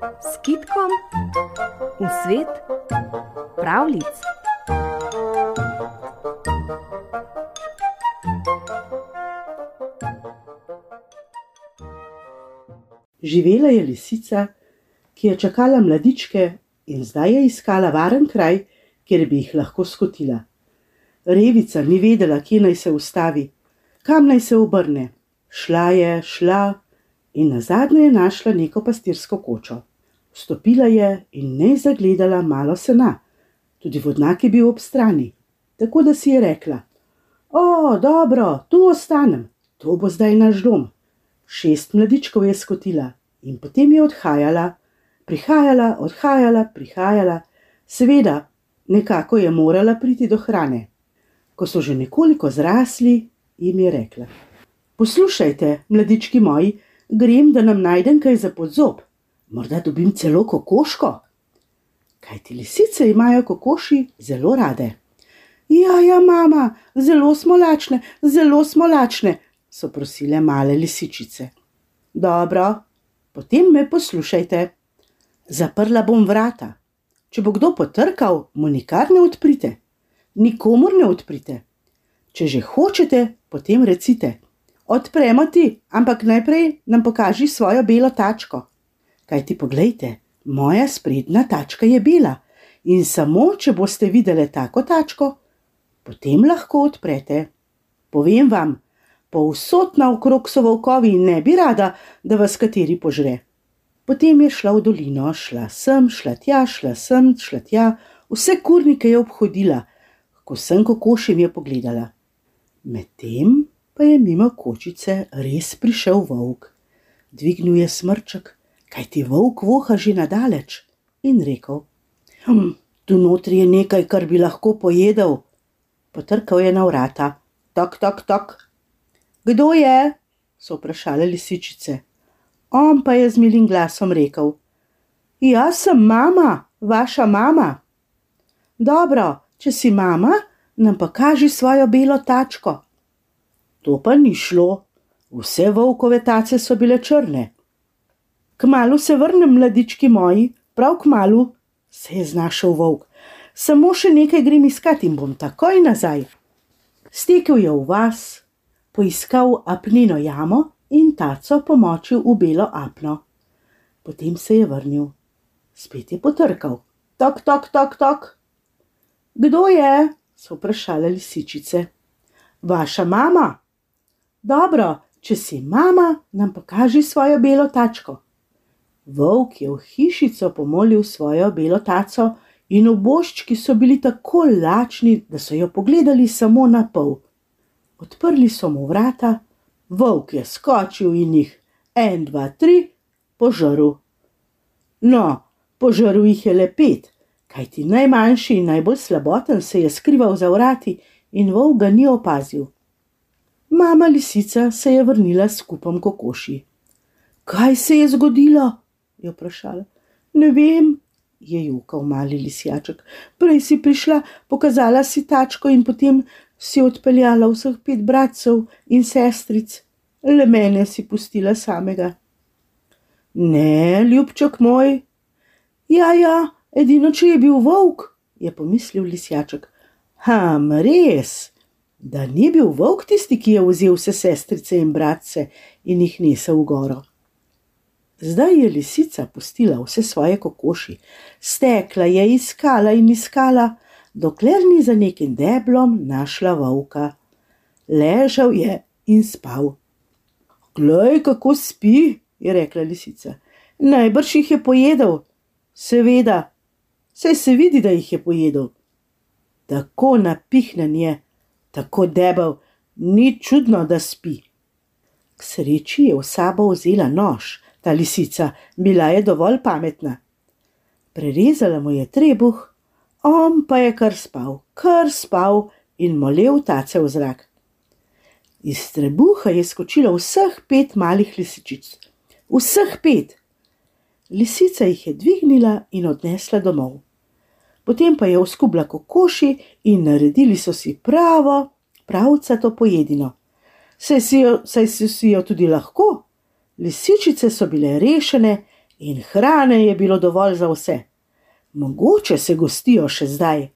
s kitkom v svet pravlic. Živela je lisica, ki je čakala mladičke in zdaj je iskala varen kraj, kjer bi jih lahko skotila. Revica ni vedela, kje naj se ustavi, kam naj se obrne. Šla je, šla in na zadnje je našla neko pastirsko kočo. Vstopila je in ne zagledala malo sena, tudi vodnak je bil ob strani, tako da si je rekla: O, dobro, tu ostanem, to bo zdaj naš dom. Šest mladičkov je skotila in potem je odhajala, prihajala, odhajala, prihajala, seveda, nekako je morala priti do hrane. Ko so že nekoliko zrasli, jim je rekla: Poslušajte, mladički moji, grem, da nam najdem kaj za podzob, morda dobim celo kokoško. Kaj ti lisice imajo kokoši zelo rade? Ja, ja, mama, zelo smo lačne, zelo smo lačne, so prosile male lisičice. Dobro, potem me poslušajte. Zaprla bom vrata. Če bo kdo potrkal, mu nikar ne odprite, nikomor ne odprite. Če že hočete, potem recite: Odpremo ti, ampak najprej nam pokaži svojo belo tačko. Kaj ti poglejte, moja sprednja tačka je bela in samo, če boste videli tako tačko, potem lahko odprete. Povem vam, povsod naokrog so volkovi in ne bi rada, da vas kateri požre. Potem je šla v dolino, šla sem, šla tja, šla sem, šla tja, vse kurnike je obhodila, ko sem kokošim je pogledala. Medtem pa je mimo kočice res prišel volk. Dvignil je smrček, kaj ti volk voha že nadaleč, in rekel: hm, Tu notri je nekaj, kar bi lahko pojedel. Potrkal je na vrata, tok, tok, tok. Kdo je? so vprašale lisičice. On pa je z milim glasom rekel: Jaz sem mama, vaša mama. Dobro, če si mama, nam pa kaži svojo belo tačko. To pa ni šlo, vse volkove tace so bile črne. Kmalu se vrnem, mladički moji, prav kmalu, se je znašel volk. Samo še nekaj grem iskat in bom takoj nazaj. Stekel je v vas, poiskal apnino jamo in taco pomočil v belo apno. Potem se je vrnil. Spet je potrkal. Tok, tok, tok, tok. Kdo je? so vprašale lisičice. Vaša mama. Dobro, če si mama, nam pokaži svojo belo tačko. Volk je v hišico pomolil svojo belo taco in oboščki so bili tako lačni, da so jo pogledali samo na pol. Odprli so mu vrata, volk je skočil in jih en, dva, tri, požrl. No, požrl jih je le pet, kajti najmanjši in najbolj slaboten se je skrival za vrati in volk ga ni opazil. Mama lisica se je vrnila s kupom kokoši. Kaj se je zgodilo? Je vprašala. Ne vem, je jokal mali lisjaček. Prej si prišla, pokazala si tačko in potem si odpeljala vseh pet bratcev in sestric, le mene si pustila samega. Ne, ljubček moj. Ja, ja, edino če je bil volk, je pomislil lisjaček. Ham, res, da ni bil volk tisti, ki je vzel vse sestrice in bratce in jih nesel v goro. Zdaj je lisica pustila vse svoje kokoši, stekla je iskala in iskala, dokler ni za nekim deblom našla volka. Ležal je in spal. Glej, kako spi, je rekla lisica. Najbrž jih je pojedel. Seveda, saj se vidi, da jih je pojedel. Tako napihnen je, tako debel, ni čudno, da spi. K sreči je v sabo vzela nož, ta lisica, bila je dovolj pametna. Prerezala mu je trebuh, on pa je kar spal, kar spal in molel tace v zrak. Iz trebuha je skočilo vseh pet malih lisičic, vseh pet. Lisica jih je dvignila in odnesla domov. Potem pa je oskubla kokoši in naredili so si pravo, pravcato pojedino. Saj si jo, saj si jo tudi lahko. Lisičice so bile rešene in hrane je bilo dovolj za vse. Mogoče se gostijo še zdaj.